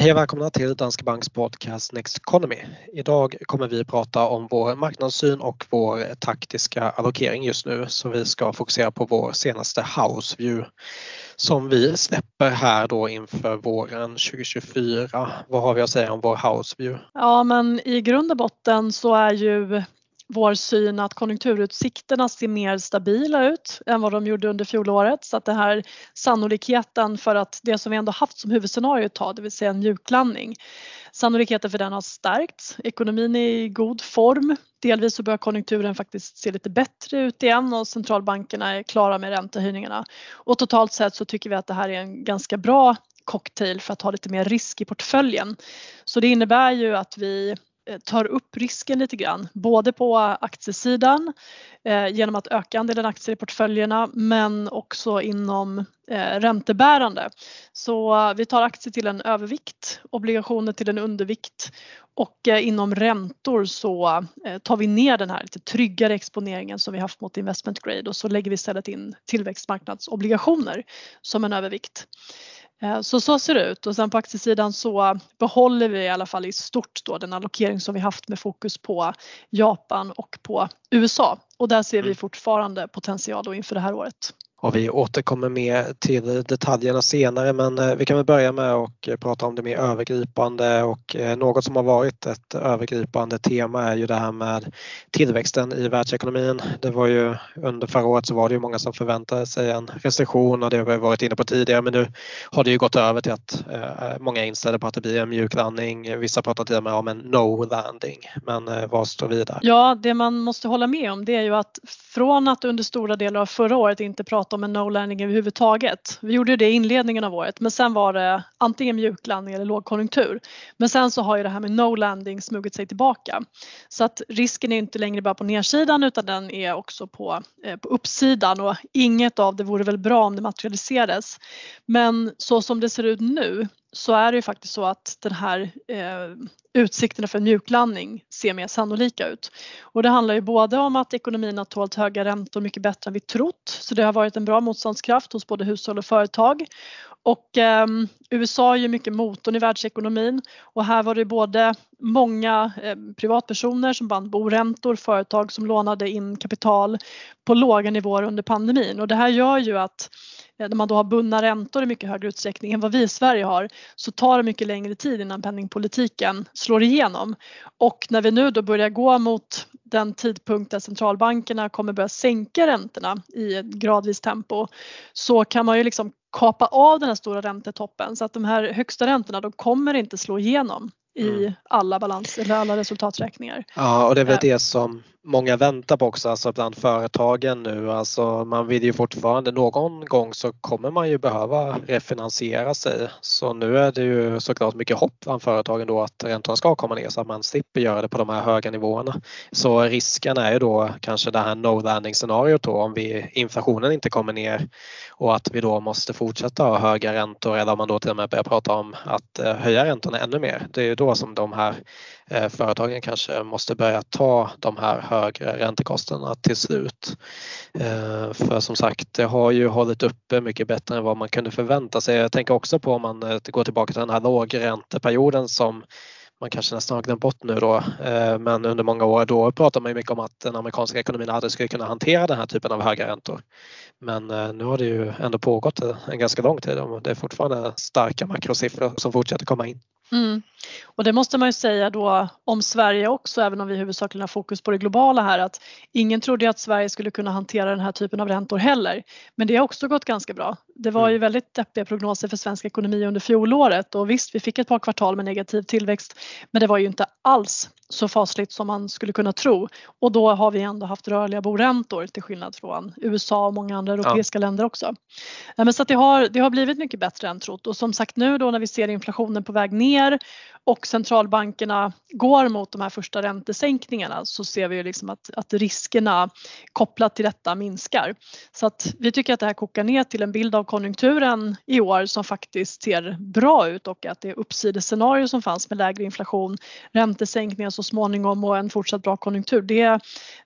Hej och välkomna till Danske Banks podcast Next Economy. Idag kommer vi prata om vår marknadssyn och vår taktiska allokering just nu så vi ska fokusera på vår senaste house view som vi släpper här då inför våren 2024. Vad har vi att säga om vår house view? Ja men i grund och botten så är ju vår syn att konjunkturutsikterna ser mer stabila ut än vad de gjorde under fjolåret så att det här sannolikheten för att det som vi ändå haft som huvudscenario ett tag, det vill säga en mjuklandning, sannolikheten för den har stärkts. Ekonomin är i god form. Delvis så börjar konjunkturen faktiskt se lite bättre ut igen och centralbankerna är klara med räntehöjningarna. Och totalt sett så tycker vi att det här är en ganska bra cocktail för att ha lite mer risk i portföljen. Så det innebär ju att vi Eh, tar upp risken lite grann, både på aktiesidan eh, genom att öka andelen aktier i portföljerna men också inom eh, räntebärande. Så eh, vi tar aktier till en övervikt, obligationer till en undervikt och eh, inom räntor så tar vi ner den här lite tryggare exponeringen som vi haft mot investment grade och så lägger vi istället in tillväxtmarknadsobligationer som en övervikt. Eh, så så ser det ut och sen på aktiesidan så behåller vi i alla fall i stort då den allokering som vi haft med fokus på Japan och på USA och där ser vi mm. fortfarande potential då inför det här året. Och vi återkommer med till detaljerna senare men eh, vi kan väl börja med att eh, prata om det mer övergripande och eh, något som har varit ett övergripande tema är ju det här med tillväxten i världsekonomin. Det var ju under förra året så var det ju många som förväntade sig en recession och det har vi varit inne på tidigare men nu har det ju gått över till att många är inställda på att det blir en mjuk landning. Vissa pratar till och med om en no landing. Men vad står vi där? Ja, det man måste hålla med om det är ju att från att under stora delar av förra året inte prata prata om en no-landing överhuvudtaget. Vi gjorde det i inledningen av året men sen var det antingen mjuklandning eller lågkonjunktur. Men sen så har ju det här med no-landing smugit sig tillbaka. Så att risken är inte längre bara på nedsidan utan den är också på, eh, på uppsidan och inget av det vore väl bra om det materialiserades. Men så som det ser ut nu så är det ju faktiskt så att den här eh, utsikterna för en mjuklandning ser mer sannolika ut. Och det handlar ju både om att ekonomin har tålt höga räntor mycket bättre än vi trott så det har varit en bra motståndskraft hos både hushåll och företag. Och eh, USA är ju mycket motorn i världsekonomin och här var det både många eh, privatpersoner som band boräntor, företag som lånade in kapital på låga nivåer under pandemin och det här gör ju att när man då har bundna räntor i mycket högre utsträckning än vad vi i Sverige har så tar det mycket längre tid innan penningpolitiken slår igenom. Och när vi nu då börjar gå mot den tidpunkt där centralbankerna kommer börja sänka räntorna i ett gradvis tempo så kan man ju liksom kapa av den här stora räntetoppen så att de här högsta räntorna de kommer inte slå igenom i mm. alla balans eller alla resultaträkningar. Ja och det är väl eh. det som många väntar på också, alltså bland företagen nu. Alltså man vill ju fortfarande, någon gång så kommer man ju behöva refinansiera sig. Så nu är det ju såklart mycket hopp bland företagen då att räntorna ska komma ner så att man slipper göra det på de här höga nivåerna. Så risken är ju då kanske det här no landing scenariot då om vi, inflationen inte kommer ner och att vi då måste fortsätta ha höga räntor eller om man då till och med börjar prata om att eh, höja räntorna ännu mer. Det är ju då som de här Eh, företagen kanske måste börja ta de här högre räntekostnaderna till slut. Eh, för som sagt, det har ju hållit uppe mycket bättre än vad man kunde förvänta sig. Jag tänker också på om man eh, går tillbaka till den här lågränteperioden som man kanske nästan har glömt bort nu då, men under många år då pratar man ju mycket om att den amerikanska ekonomin aldrig skulle kunna hantera den här typen av höga räntor. Men nu har det ju ändå pågått en ganska lång tid och det är fortfarande starka makrosiffror som fortsätter komma in. Mm. Och det måste man ju säga då om Sverige också, även om vi huvudsakligen har fokus på det globala här, att ingen trodde att Sverige skulle kunna hantera den här typen av räntor heller. Men det har också gått ganska bra. Det var ju mm. väldigt deppiga prognoser för svensk ekonomi under fjolåret och visst, vi fick ett par kvartal med negativ tillväxt, men det var ju inte alls så fasligt som man skulle kunna tro. Och då har vi ändå haft rörliga boräntor till skillnad från USA och många andra europeiska ja. länder också. Men så att det, har, det har blivit mycket bättre än trott och som sagt nu då när vi ser inflationen på väg ner och centralbankerna går mot de här första räntesänkningarna så ser vi ju liksom att, att riskerna kopplat till detta minskar. Så att vi tycker att det här kokar ner till en bild av konjunkturen i år som faktiskt ser bra ut och att det uppsidescenario som fanns med lägre inflation, räntesänkningar så småningom och en fortsatt bra konjunktur, det,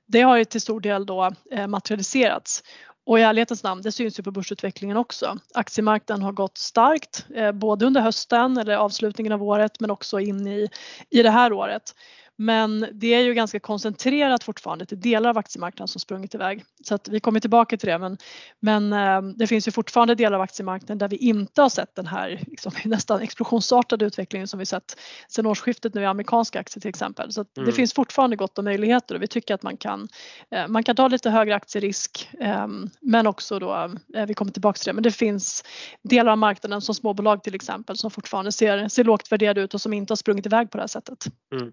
det har ju till stor del då eh, materialiserats. Och i ärlighetens namn, det syns ju på börsutvecklingen också. Aktiemarknaden har gått starkt, eh, både under hösten eller avslutningen av året men också in i, i det här året. Men det är ju ganska koncentrerat fortfarande till delar av aktiemarknaden som sprungit iväg. Så att vi kommer tillbaka till det men, men eh, det finns ju fortfarande delar av aktiemarknaden där vi inte har sett den här liksom, nästan explosionsartade utvecklingen som vi sett sedan årsskiftet nu i amerikanska aktier till exempel. Så mm. det finns fortfarande gott om möjligheter och vi tycker att man kan, eh, man kan ta lite högre aktierisk ehm, men också då, eh, vi kommer tillbaka till det, men det finns delar av marknaden som småbolag till exempel som fortfarande ser, ser lågt värderade ut och som inte har sprungit iväg på det här sättet. Mm.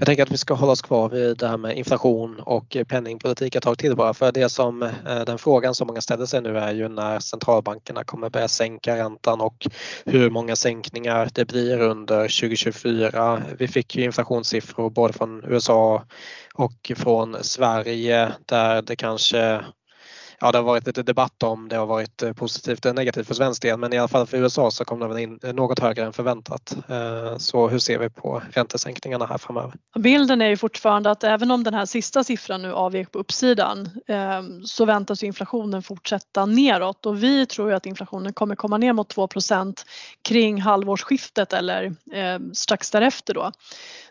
Jag tänker att vi ska hålla oss kvar vid det här med inflation och penningpolitik ett tag till bara för det som eh, den frågan som många ställer sig nu är ju när centralbankerna kommer börja sänka räntan och hur många sänkningar det blir under 2024. Vi fick ju inflationssiffror både från USA och från Sverige där det kanske ja, det har varit lite debatt om det har varit eh, positivt eller negativt för svensk del men i alla fall för USA så kom det in eh, något högre än förväntat. Eh, så hur ser vi på räntesänkningarna här framöver? Bilden är ju fortfarande att även om den här sista siffran nu avvek på uppsidan ehm, så väntas inflationen fortsätta neråt och vi tror ju att inflationen kommer komma ner mot 2% kring halvårsskiftet eller ehm, strax därefter då.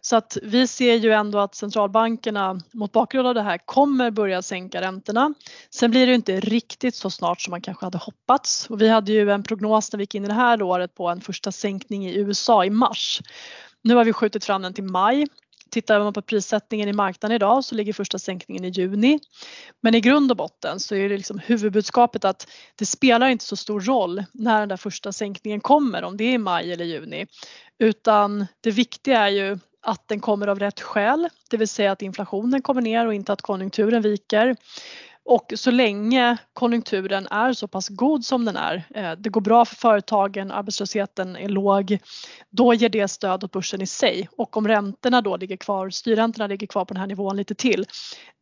Så att vi ser ju ändå att centralbankerna mot bakgrund av det här kommer börja sänka räntorna. Sen blir det inte riktigt så snart som man kanske hade hoppats och vi hade ju en prognos när vi gick in i det här året på en första sänkning i USA i mars. Nu har vi skjutit fram den till maj Tittar man på prissättningen i marknaden idag så ligger första sänkningen i juni. Men i grund och botten så är det liksom huvudbudskapet att det spelar inte så stor roll när den där första sänkningen kommer, om det är i maj eller juni. Utan det viktiga är ju att den kommer av rätt skäl, det vill säga att inflationen kommer ner och inte att konjunkturen viker. Och så länge konjunkturen är så pass god som den är, eh, det går bra för företagen, arbetslösheten är låg, då ger det stöd åt börsen i sig. Och om räntorna då ligger kvar, styrräntorna ligger kvar på den här nivån lite till,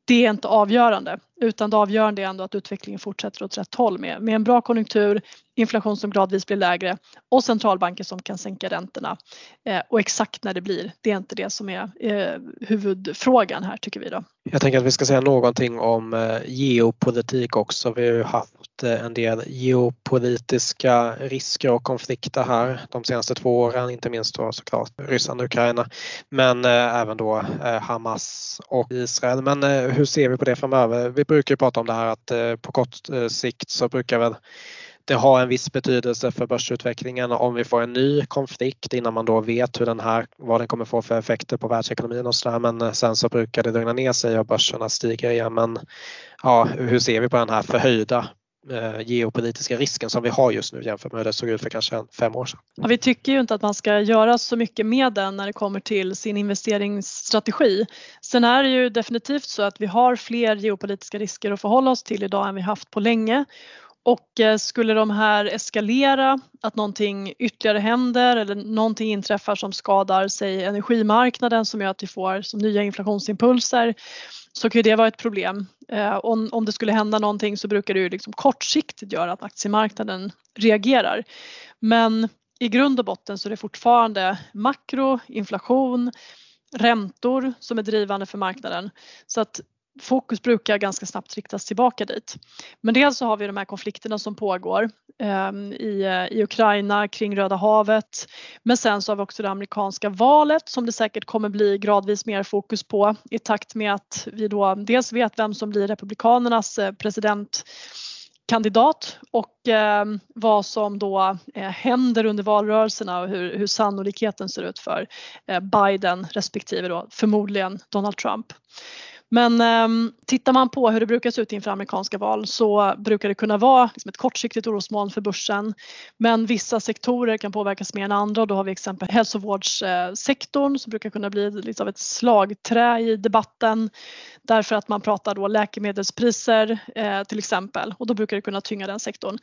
det är inte avgörande utan det avgörande är ändå att utvecklingen fortsätter åt rätt håll med, med en bra konjunktur, inflation som gradvis blir lägre och centralbanker som kan sänka räntorna. Eh, och exakt när det blir, det är inte det som är eh, huvudfrågan här tycker vi då. Jag tänker att vi ska säga någonting om eh, geopolitik också. Vi har ju haft eh, en del geopolitiska risker och konflikter här de senaste två åren, inte minst då såklart Ryssland och Ukraina, men eh, även då eh, Hamas och Israel. Men eh, hur ser vi på det framöver? Vi brukar ju prata om det här att eh, på kort eh, sikt så brukar väl det ha en viss betydelse för börsutvecklingen om vi får en ny konflikt innan man då vet hur den här, vad den kommer få för effekter på världsekonomin och sådär. Men eh, sen så brukar det lugna ner sig och börserna stiger igen. Men ja, hur ser vi på den här förhöjda Eh, geopolitiska risken som vi har just nu jämfört med hur det såg ut för kanske fem år sedan. Ja, vi tycker ju inte att man ska göra så mycket med den när det kommer till sin investeringsstrategi. Sen är det ju definitivt så att vi har fler geopolitiska risker att förhålla oss till idag än vi haft på länge och eh, skulle de här eskalera, att någonting ytterligare händer eller någonting inträffar som skadar sig energimarknaden som gör att vi får som nya inflationsimpulser så kan det vara ett problem. Eh, om, om det skulle hända någonting så brukar det ju liksom kortsiktigt göra att aktiemarknaden reagerar. Men i grund och botten så är det fortfarande makro, inflation, räntor som är drivande för marknaden. Så att fokus brukar ganska snabbt riktas tillbaka dit. Men dels så har vi de här konflikterna som pågår eh, i, i Ukraina kring Röda havet. Men sen så har vi också det amerikanska valet som det säkert kommer bli gradvis mer fokus på i takt med att vi då dels vet vem som blir republikanernas president presidentkandidat och eh, vad som då eh, händer under valrörelserna och hur, hur sannolikheten ser ut för eh, Biden respektive då förmodligen Donald Trump. Men eh, tittar man på hur det brukar se ut inför amerikanska val så brukar det kunna vara liksom ett kortsiktigt orosmoln för börsen. Men vissa sektorer kan påverkas mer än andra och då har vi exempel hälsovårdssektorn som brukar kunna bli lite av ett slagträ i debatten därför att man pratar då läkemedelspriser eh, till exempel och då brukar det kunna tynga den sektorn.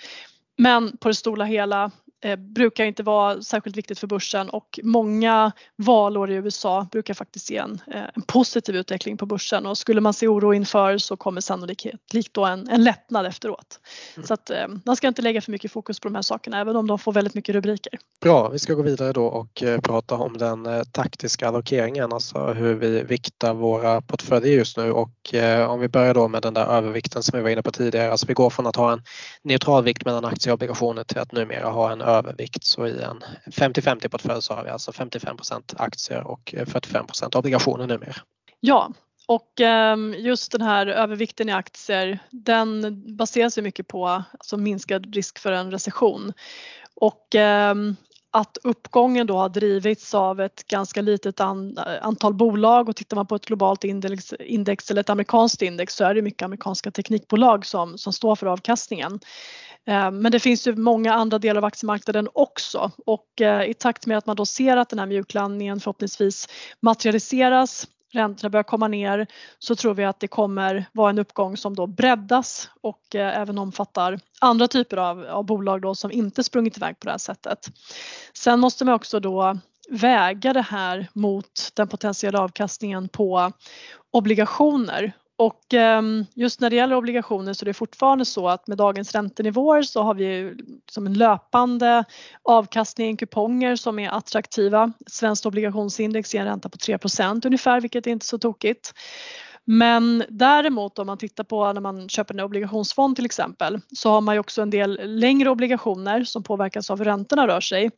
Men på det stora hela eh, brukar inte vara särskilt viktigt för börsen och många valår i USA brukar faktiskt ge en, eh, en positiv utveckling på börsen och skulle man se oro inför så kommer sannolikt då en, en lättnad efteråt. Mm. Så att eh, man ska inte lägga för mycket fokus på de här sakerna även om de får väldigt mycket rubriker. Bra, vi ska gå vidare då och prata om den taktiska allokeringen, alltså hur vi viktar våra portföljer just nu och om vi börjar då med den där övervikten som vi var inne på tidigare, alltså vi går från att ha en neutral vikt mellan aktier och obligationer till att numera ha en övervikt. Så i en 50-50 portfölj så har vi alltså 55% aktier och 45% obligationer numera. Ja, och ehm, just den här övervikten i aktier den baseras ju mycket på alltså minskad risk för en recession. Och ehm, att uppgången då har drivits av ett ganska litet eh, antal bolag och tittar man på ett globalt index, index eller ett amerikanskt index så är det mycket amerikanska teknikbolag som, som står för avkastningen. Eh, men det finns ju många andra delar av aktiemarknaden också och eh, i takt med att man då ser att den här mjuklandningen förhoppningsvis materialiseras räntorna börjar komma ner så tror vi att det kommer vara en uppgång som då breddas och eh, även omfattar andra typer av, av bolag då som inte sprungit iväg på det här sättet. Sen måste man också då väga det här mot den potentiella avkastningen på obligationer och ehm, just när det gäller obligationer så är det fortfarande så att med dagens räntenivåer så har vi som en löpande avkastning i kuponger som är attraktiva. Svenskt obligationsindex ger en ränta på 3% ungefär vilket är inte så tokigt. Men däremot om man tittar på när man köper en obligationsfond till exempel så har man ju också en del längre obligationer som påverkas av hur räntorna rör sig.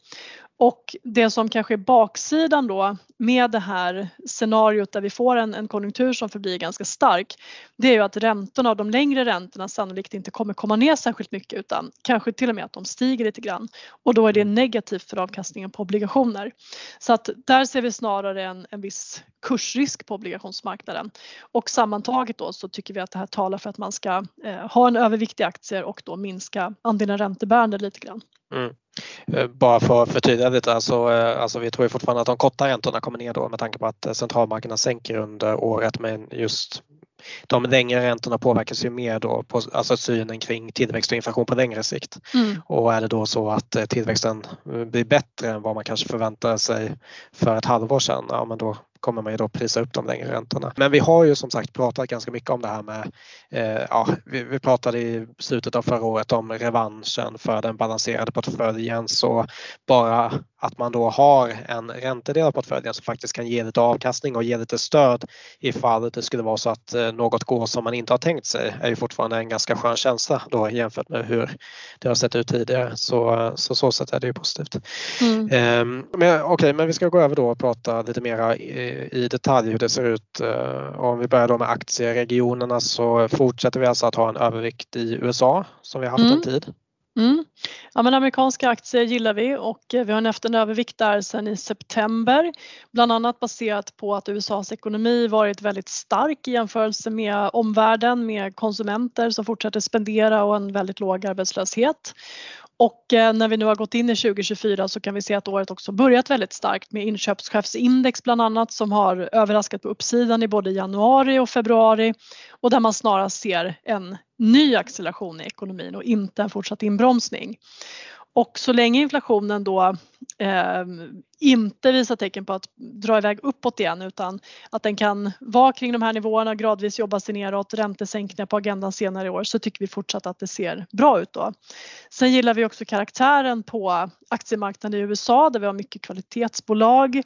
Och det som kanske är baksidan då med det här scenariot där vi får en, en konjunktur som förblir ganska stark, det är ju att räntorna de längre räntorna sannolikt inte kommer komma ner särskilt mycket utan kanske till och med att de stiger lite grann och då är det negativt för avkastningen på obligationer. Så att där ser vi snarare en, en viss kursrisk på obligationsmarknaden och sammantaget då så tycker vi att det här talar för att man ska eh, ha en övervikt i aktier och då minska andelen räntebärande lite grann. Mm. Eh, bara för att förtydliga lite, alltså, eh, alltså vi tror ju fortfarande att de korta räntorna kommer ner då med tanke på att centralbankerna sänker under året men just de längre räntorna påverkas ju mer då på alltså synen kring tillväxt och inflation på längre sikt. Mm. Och är det då så att tillväxten blir bättre än vad man kanske förväntade sig för ett halvår sedan, ja men då kommer man ju då prisa upp de längre räntorna. Men vi har ju som sagt pratat ganska mycket om det här med, eh, ja, vi, vi, pratade i slutet av förra året om revanschen för den balanserade portföljen så bara att man då har en räntedel av portföljen som faktiskt kan ge lite avkastning och ge lite stöd ifall det skulle vara så att eh, något går som man inte har tänkt sig är ju fortfarande en ganska skön känsla då jämfört med hur det har sett ut tidigare. Så så, så sätt är det ju positivt. Mm. Men, Okej, okay, men vi ska gå över då och prata lite mera i, i detalj hur det ser ut. Uh, om vi börjar då med aktieregionerna så fortsätter vi alltså att ha en övervikt i USA som vi har haft mm. en tid. Mm. Ja, men amerikanska aktier gillar vi och eh, vi har haft en övervikt där sedan i september. Bland annat baserat på att USAs ekonomi varit väldigt stark i jämförelse med omvärlden med konsumenter som fortsätter spendera och en väldigt låg arbetslöshet. Och eh, när vi nu har gått in i 2024 så kan vi se att året också börjat väldigt starkt med inköpschefsindex bland annat som har överraskat på uppsidan i både januari och februari och där man snarast ser en ny acceleration i ekonomin och inte en fortsatt inbromsning. Och så länge inflationen då eh, inte visar tecken på att dra iväg uppåt igen utan att den kan vara kring de här nivåerna, gradvis jobba sig neråt, räntesänkningar på agendan senare i år så tycker vi fortsatt att det ser bra ut då. Sen gillar vi också karaktären på aktiemarknaden i USA där vi har mycket kvalitetsbolag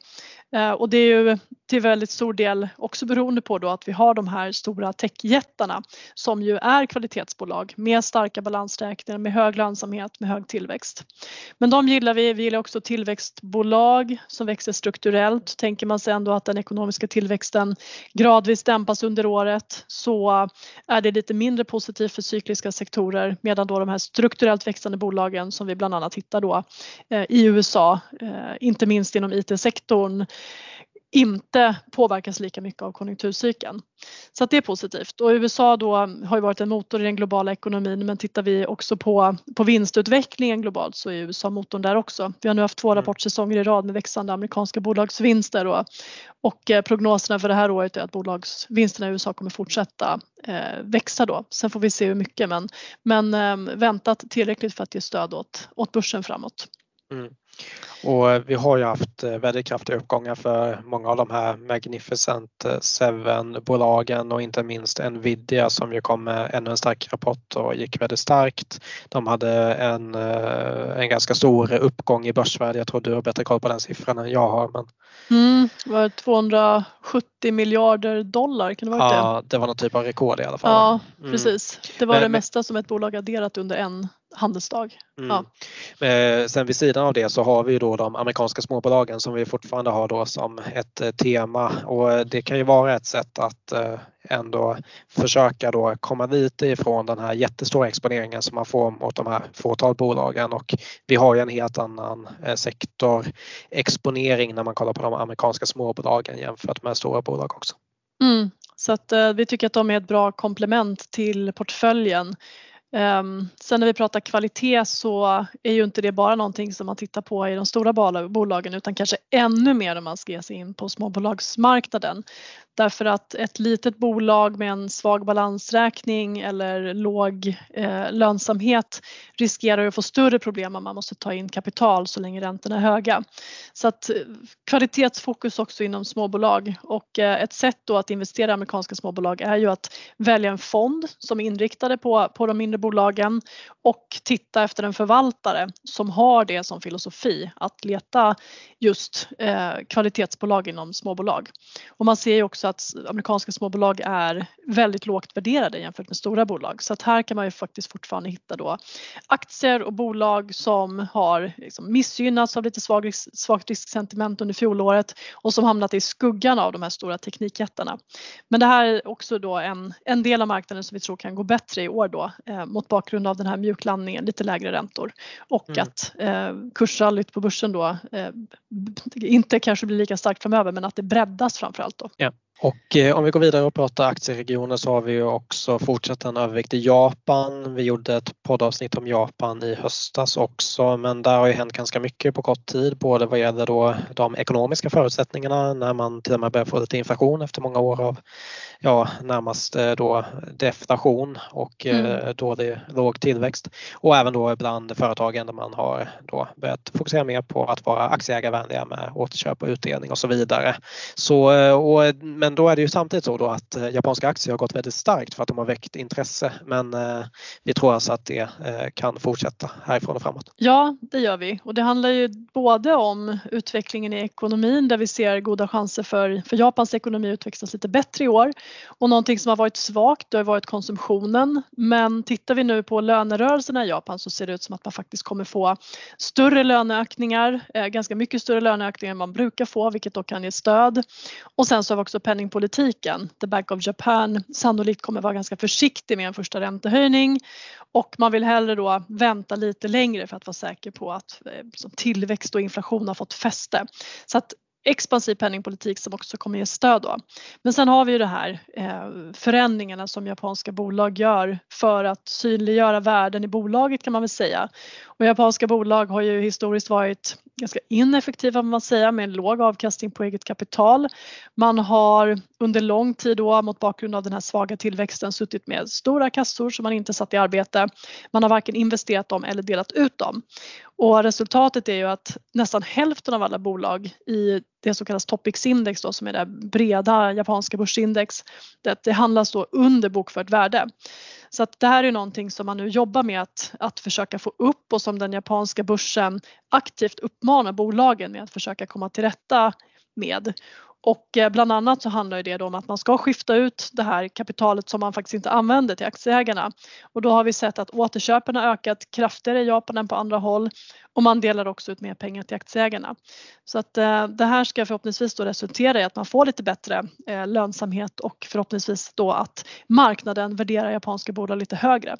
Eh, och det är ju till väldigt stor del också beroende på då att vi har de här stora techjättarna som ju är kvalitetsbolag med starka balansräkningar, med hög lönsamhet, med hög tillväxt. Men de gillar vi, vi gillar också tillväxtbolag som växer strukturellt. Tänker man sig ändå att den ekonomiska tillväxten gradvis dämpas under året så är det lite mindre positivt för cykliska sektorer medan då de här strukturellt växande bolagen som vi bland annat hittar då eh, i USA, eh, inte minst inom IT-sektorn, inte påverkas lika mycket av konjunkturcykeln. Så det är positivt och USA då har ju varit en motor i den globala ekonomin men tittar vi också på, på vinstutvecklingen globalt så är USA motorn där också. Vi har nu haft två mm. rapportsäsonger i rad med växande amerikanska bolagsvinster och, och eh, prognoserna för det här året är att bolagsvinsterna i USA kommer fortsätta eh, växa då. Sen får vi se hur mycket men, men eh, väntat tillräckligt för att ge stöd åt, åt börsen framåt. Mm. Och eh, vi har ju haft eh, väldigt kraftiga uppgångar för många av de här Magnificent eh, Seven-bolagen och inte minst Nvidia som ju kom med ännu en stark rapport och gick väldigt starkt. De hade en, en ganska stor uppgång i börsvärde. Jag tror du har bättre koll på den siffran än jag har. Men... Mm, det var 270 miljarder dollar, kan det vara ja, det? Ja, det var någon typ av rekord i alla fall. Ja, mm. precis. Det var men, det mesta som ett bolag adderat under en handelsdag. Mm. Ja. Eh, sen vid sidan av det så har vi ju då de amerikanska småbolagen som vi fortfarande har då som ett eh, tema och det kan ju vara ett sätt att eh, ändå försöka då komma lite ifrån den här jättestora exponeringen som man får mot de här fåtal bolagen och vi har ju en helt annan sektorexponering när man kollar på de amerikanska småbolagen jämfört med stora bolag också. Mm. Så att vi tycker att de är ett bra komplement till portföljen Ehm, sen när vi pratar kvalitet så är ju inte det bara någonting som man tittar på i de stora bolagen utan kanske ännu mer om man ska ge sig in på småbolagsmarknaden. Därför att ett litet bolag med en svag balansräkning eller låg eh, lönsamhet riskerar att få större problem om man måste ta in kapital så länge räntorna är höga. Så att eh, kvalitetsfokus också inom småbolag och eh, ett sätt då att investera i amerikanska småbolag är ju att välja en fond som är inriktade på, på de mindre bolagen och titta efter en förvaltare som har det som filosofi att leta just eh, kvalitetsbolag inom småbolag. Och man ser ju också att amerikanska småbolag är väldigt lågt värderade jämfört med stora bolag så att här kan man ju faktiskt fortfarande hitta då aktier och bolag som har liksom missgynnats av lite svag, svagt risksentiment under fjolåret och som hamnat i skuggan av de här stora teknikjättarna. Men det här är också då en, en del av marknaden som vi tror kan gå bättre i år då eh, mot bakgrund av den här mjuklandningen, lite lägre räntor och mm. att eh, kursrallyt på börsen då eh, inte kanske blir lika starkt framöver men att det breddas framförallt då. Ja. Och eh, om vi går vidare och pratar aktieregioner så har vi ju också fortsatt en övervikt i Japan. Vi gjorde ett poddavsnitt om Japan i höstas också men där har ju hänt ganska mycket på kort tid både vad gäller då de ekonomiska förutsättningarna när man till och med börjar få lite inflation efter många år av ja, närmast eh, då deflation och eh, mm. dålig, låg tillväxt och även då bland företagen där man har då börjat fokusera mer på att vara aktieägarvänliga med återköp och utdelning och så vidare. Så, och, men då är det ju samtidigt så då att eh, japanska aktier har gått väldigt starkt för att de har väckt intresse. Men eh, vi tror alltså att det eh, kan fortsätta härifrån och framåt. Ja, det gör vi och det handlar ju både om utvecklingen i ekonomin där vi ser goda chanser för, för Japans ekonomi utvecklas lite bättre i år och någonting som har varit svagt det har varit konsumtionen. Men tittar vi nu på lönerörelserna i Japan så ser det ut som att man faktiskt kommer få större löneökningar, eh, ganska mycket större löneökningar än man brukar få vilket då kan ge stöd. Och sen så har vi också penningpolitiken. The Bank of Japan sannolikt kommer vara ganska försiktig med en första räntehöjning och man vill hellre då vänta lite längre för att vara säker på att eh, tillväxt och inflation har fått fäste. Så att expansiv penningpolitik som också kommer ge stöd då. Men sen har vi ju det här eh, förändringarna som japanska bolag gör för att synliggöra värden i bolaget kan man väl säga. Och japanska bolag har ju historiskt varit ganska ineffektiva man säga med låg avkastning på eget kapital. Man har under lång tid då mot bakgrund av den här svaga tillväxten suttit med stora kassor som man inte satt i arbete. Man har varken investerat dem eller delat ut dem. Och resultatet är ju att nästan hälften av alla bolag i det som kallas Topix-index då, som är det breda japanska börsindex, det, det handlas då under bokfört värde. Så att det här är någonting som man nu jobbar med att, att försöka få upp och som den japanska börsen aktivt uppmanar bolagen med att försöka komma till rätta med. Och eh, bland annat så handlar det om att man ska skifta ut det här kapitalet som man faktiskt inte använder till aktieägarna. Och då har vi sett att återköpen har ökat kraftigare i Japan än på andra håll och man delar också ut mer pengar till aktieägarna. Så att eh, det här ska förhoppningsvis då resultera i att man får lite bättre eh, lönsamhet och förhoppningsvis då att marknaden värderar japanska bolag lite högre.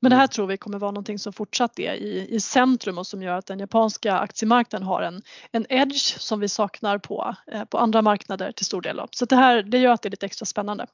Men det här mm. tror vi kommer vara någonting som fortsatt är i, i centrum och som gör att den japanska aktiemarknaden har en, en edge som vi saknar på, på andra marknader till stor del. Så det här det gör att det är lite extra spännande.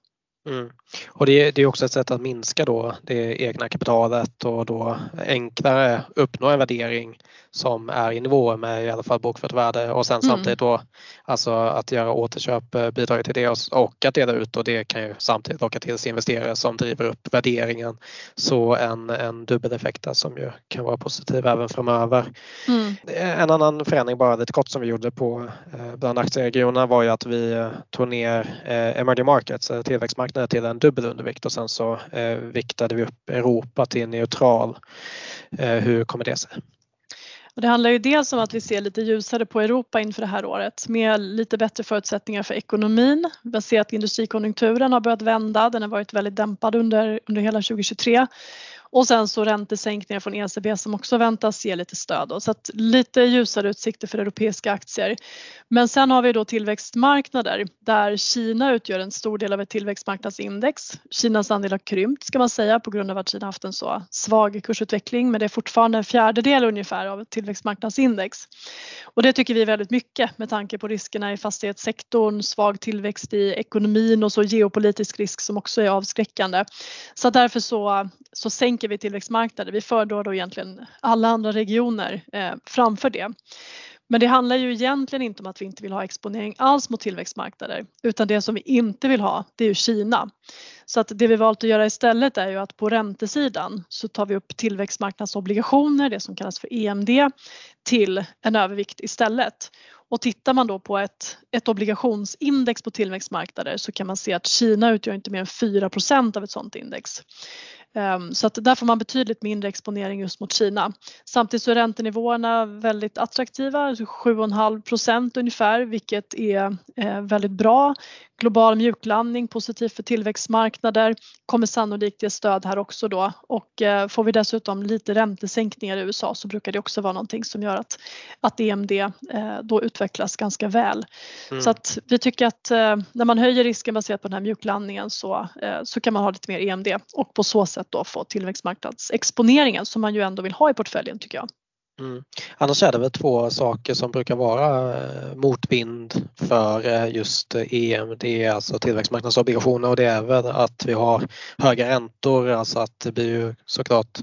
Mm. Och det, det, är också ett sätt att minska då det egna kapitalet och då enklare uppnå en värdering som är i nivå med i alla fall bokfört värde och sen mm. samtidigt då alltså att göra återköp eh, bidrar till det och att dela ut och det kan ju samtidigt locka till sig investerare som driver upp värderingen. Så en, en dubbeleffekt där som ju kan vara positiv även framöver. Mm. En annan förändring bara lite kort som vi gjorde på eh, bland aktieregionerna var ju att vi eh, tog ner emerging markets, tillväxtmarknader till en dubbel undervikt och sen så eh, viktade vi upp Europa till neutral. Eh, hur kommer det sig? Och det handlar ju dels om att vi ser lite ljusare på Europa inför det här året med lite bättre förutsättningar för ekonomin. Vi ser att industrikonjunkturen har börjat vända, den har varit väldigt dämpad under, under hela 2023 och sen så räntesänkningar från ECB som också väntas ge lite stöd. Då. Så att lite ljusare utsikter för europeiska aktier. Men sen har vi då tillväxtmarknader där Kina utgör en stor del av ett tillväxtmarknadsindex. Kinas andel har krympt ska man säga på grund av att Kina haft en så svag kursutveckling men det är fortfarande en fjärdedel ungefär av ett tillväxtmarknadsindex. Och det tycker vi är väldigt mycket med tanke på riskerna i fastighetssektorn, svag tillväxt i ekonomin och så geopolitisk risk som också är avskräckande. Så därför så, så sänker vi tillväxtmarknader. Vi föredrar då egentligen alla andra regioner eh, framför det. Men det handlar ju egentligen inte om att vi inte vill ha exponering alls mot tillväxtmarknader utan det som vi inte vill ha det är ju Kina. Så att det vi valt att göra istället är ju att på räntesidan så tar vi upp tillväxtmarknadsobligationer, det som kallas för EMD, till en övervikt istället. Och tittar man då på ett, ett obligationsindex på tillväxtmarknader så kan man se att Kina utgör inte mer än 4% av ett sådant index. Ehm, så att där får man betydligt mindre exponering just mot Kina. Samtidigt så är räntenivåerna väldigt attraktiva, alltså 7,5 procent ungefär, vilket är eh, väldigt bra. Global mjuklandning, positivt för tillväxtmarknader, kommer sannolikt ge stöd här också då och eh, får vi dessutom lite räntesänkningar i USA så brukar det också vara någonting som gör att, att EMD eh, då utvecklas ganska väl. Mm. Så att vi tycker att när man höjer risken baserat på den här mjuklandningen så, så kan man ha lite mer EMD och på så sätt då få tillväxtmarknadsexponeringen som man ju ändå vill ha i portföljen tycker jag. Mm. Annars är det väl två saker som brukar vara eh, motvind för eh, just EM. Det är alltså tillväxtmarknadsobligationer och det är väl att vi har höga räntor, alltså att det blir ju såklart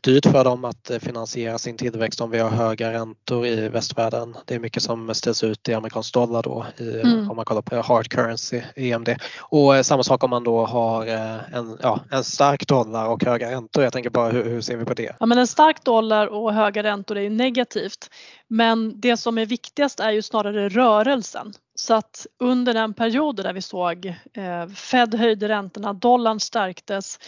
dyrt för dem att finansiera sin tillväxt om vi har höga räntor i västvärlden. Det är mycket som ställs ut i amerikansk dollar då i, mm. om man kollar på hard currency, EMD. Och eh, samma sak om man då har en, ja, en stark dollar och höga räntor. Jag tänker bara hur, hur ser vi på det? Ja men en stark dollar och höga räntor och det är negativt. Men det som är viktigast är ju snarare rörelsen. Så att under den perioden där vi såg eh, Fed höjde räntorna, dollarn stärktes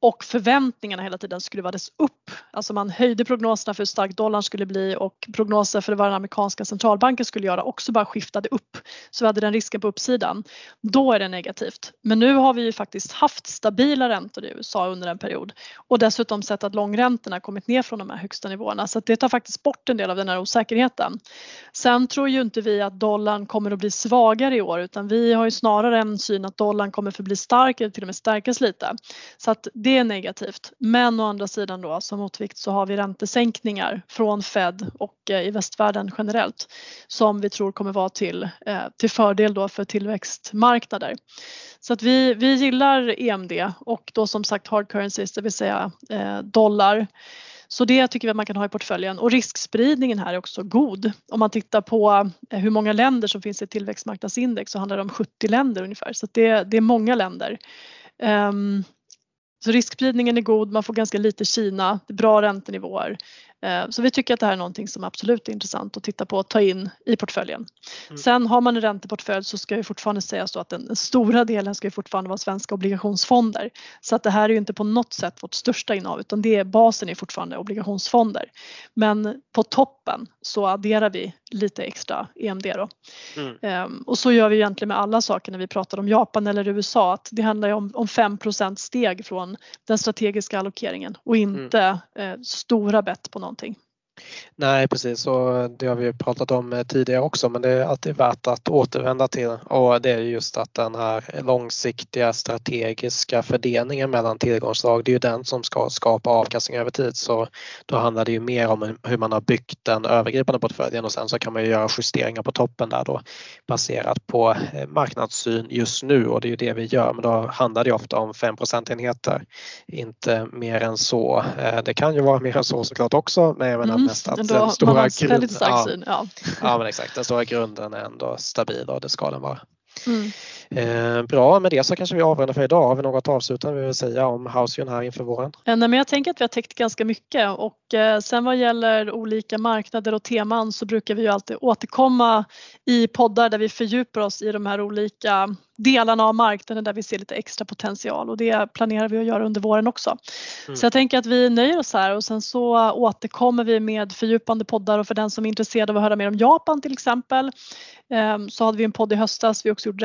och förväntningarna hela tiden skruvades upp. Alltså man höjde prognoserna för hur stark dollarn skulle bli och prognoser för vad den amerikanska centralbanken skulle göra också bara skiftade upp. Så vi hade den risken på uppsidan. Då är det negativt. Men nu har vi ju faktiskt haft stabila räntor i USA under en period och dessutom sett att långräntorna kommit ner från de här högsta nivåerna så det tar faktiskt bort en del av den här osäkerheten. Sen tror ju inte vi att dollarn kommer att bli svagare i år utan vi har ju snarare en syn att dollarn kommer förbli stark eller till och med stärkas lite. Så att det är negativt. Men å andra sidan då som motvikt så har vi räntesänkningar från Fed och eh, i västvärlden generellt som vi tror kommer vara till, eh, till fördel då för tillväxtmarknader. Så att vi, vi gillar EMD och då som sagt hard currencies, det vill säga eh, dollar. Så det tycker vi att man kan ha i portföljen och riskspridningen här är också god. Om man tittar på eh, hur många länder som finns i tillväxtmarknadsindex så handlar det om 70 länder ungefär så det, det är många länder. Um, så riskspridningen är god, man får ganska lite Kina, bra räntenivåer. Eh, så vi tycker att det här är någonting som absolut är intressant att titta på och ta in i portföljen. Mm. Sen har man en ränteportfölj så ska ju fortfarande sägas att den stora delen ska ju fortfarande vara svenska obligationsfonder. Så att det här är ju inte på något sätt vårt största innehav utan det är, basen är fortfarande obligationsfonder. Men på toppen så adderar vi lite extra EMD då. Mm. Ehm, och så gör vi egentligen med alla saker när vi pratar om Japan eller USA att det handlar ju om, om 5 steg från den strategiska allokeringen och inte mm. eh, stora bett på någonting. Nej precis. Och det har vi pratat om eh, tidigare också men det är alltid värt att återvända till. Och det är just att den här långsiktiga strategiska fördelningen mellan tillgångsslag det är ju den som ska skapa avkastning över tid. Så då handlar det ju mer om hur man har byggt den övergripande portföljen och sen så kan man ju göra justeringar på toppen där då baserat på eh, marknadssyn just nu. Och det är ju det vi gör men då handlar det ofta om 5 procentenheter inte mer än så. Eh, det kan ju vara mer än så såklart också men jag menar mm, mest att den stora grunden, ja, ja. ja men exakt, den stora grunden är ändå stabil och det ska den vara. Mm. Eh, bra, med det så kanske vi avrundar för idag. Har vi något avslutande vi vill säga om Hausion här inför våren? Eh, nej, men jag tänker att vi har täckt ganska mycket och eh, sen vad gäller olika marknader och teman så brukar vi ju alltid återkomma i poddar där vi fördjupar oss i de här olika delarna av marknaden där vi ser lite extra potential och det planerar vi att göra under våren också. Mm. Så jag tänker att vi nöjer oss här och sen så återkommer vi med fördjupande poddar och för den som är intresserad av att höra mer om Japan till exempel så hade vi en podd i höstas, vi har också gjort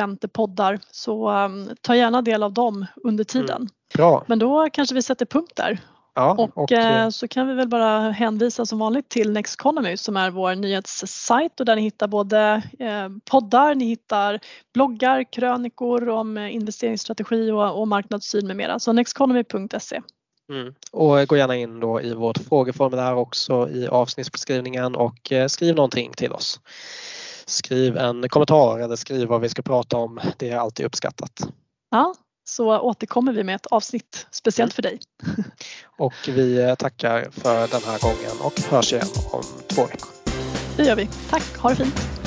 räntepoddar så ehm, ta gärna del av dem under tiden. Mm. Bra. Men då kanske vi sätter punkt där. Ja, och, och, eh, så kan vi väl bara hänvisa som vanligt till Next Economy som är vår nyhetssajt och där ni hittar både eh, poddar, ni hittar bloggar, krönikor om investeringsstrategi och, och marknadssyn med mera. Så nexteconomy.se. Mm. Och gå gärna in då i vårt frågeformulär också i avsnittsbeskrivningen och eh, skriv någonting till oss skriv en kommentar eller skriv vad vi ska prata om. Det är alltid uppskattat. Ja, så återkommer vi med ett avsnitt speciellt för dig. Och vi tackar för den här gången och hörs igen om två veckor. Det gör vi. Tack, ha det fint.